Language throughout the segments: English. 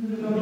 No.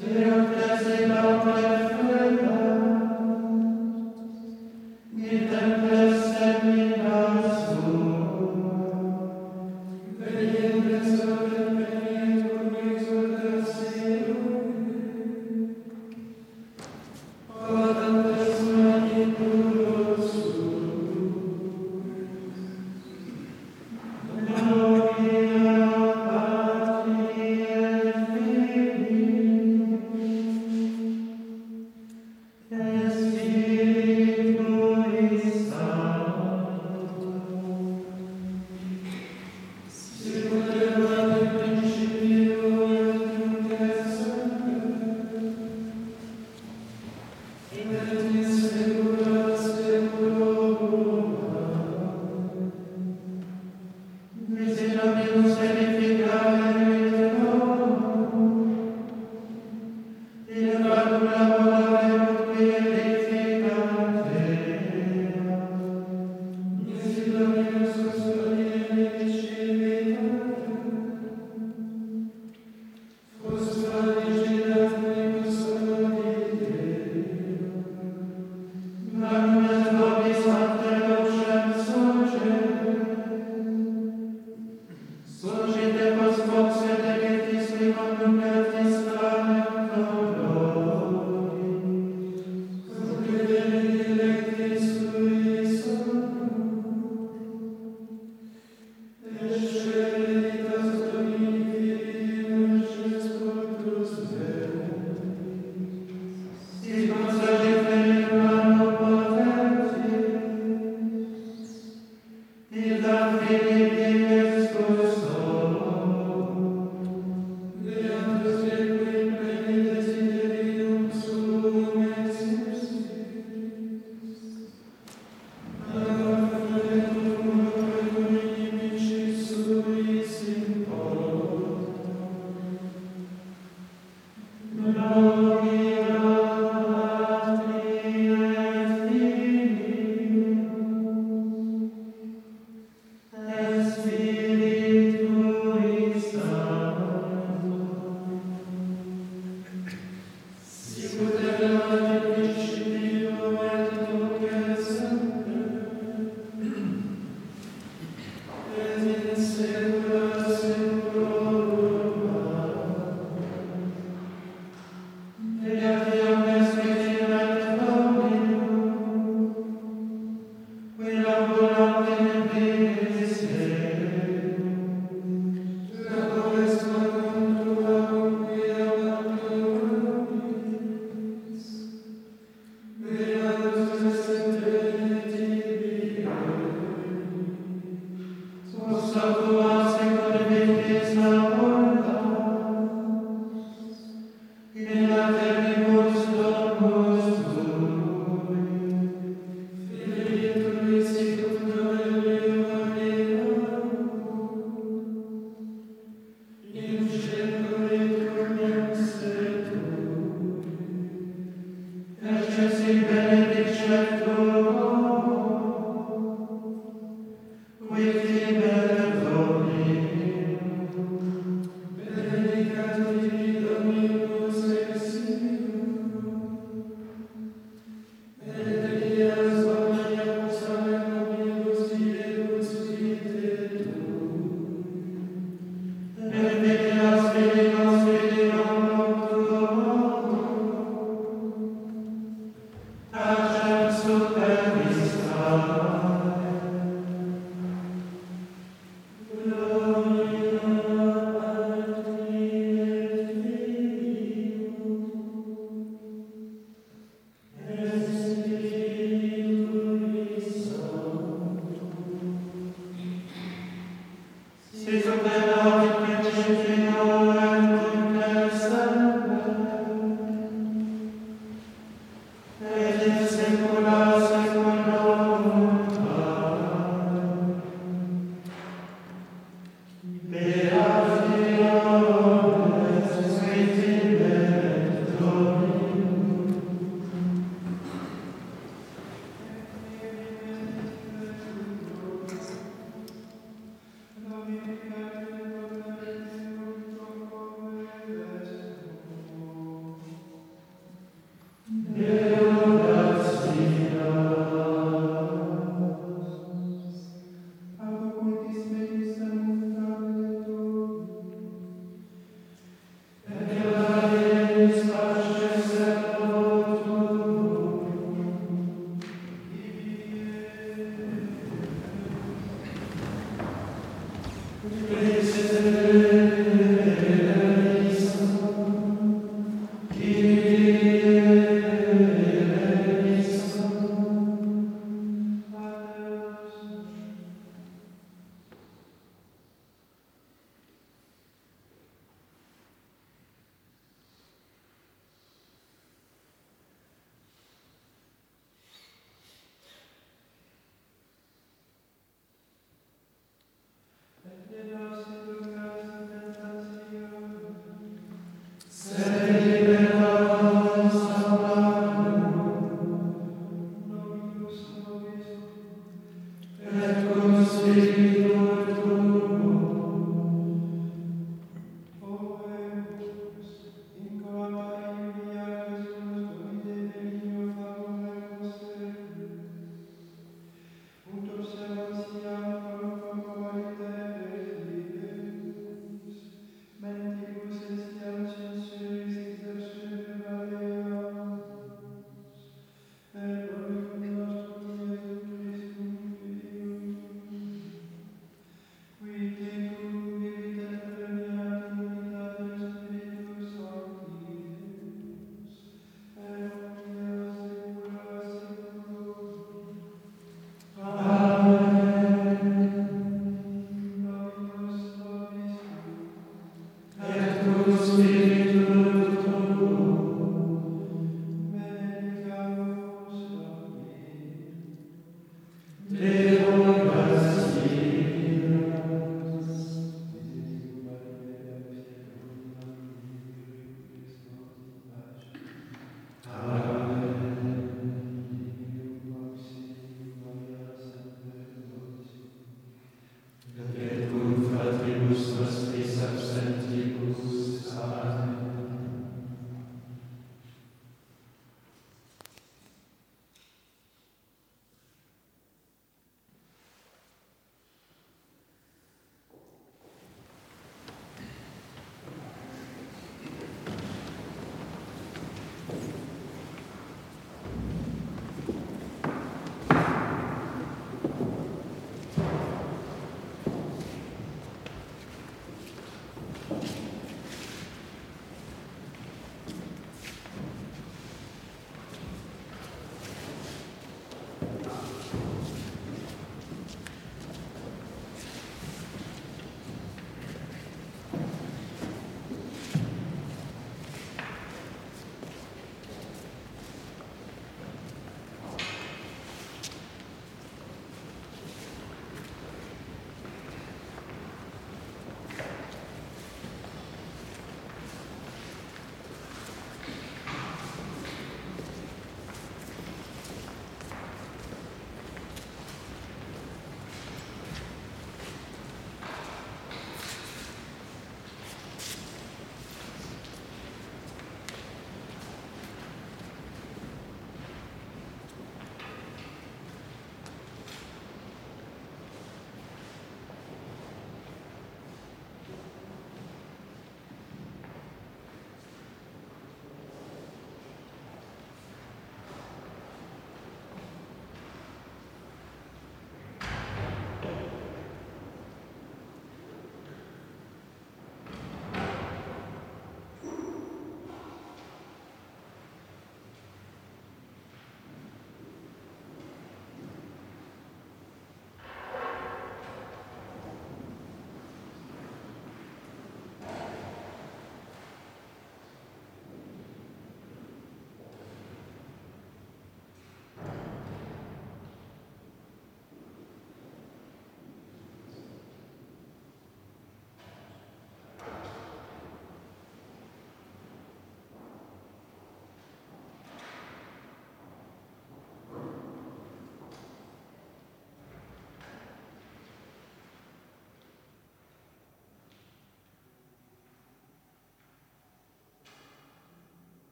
In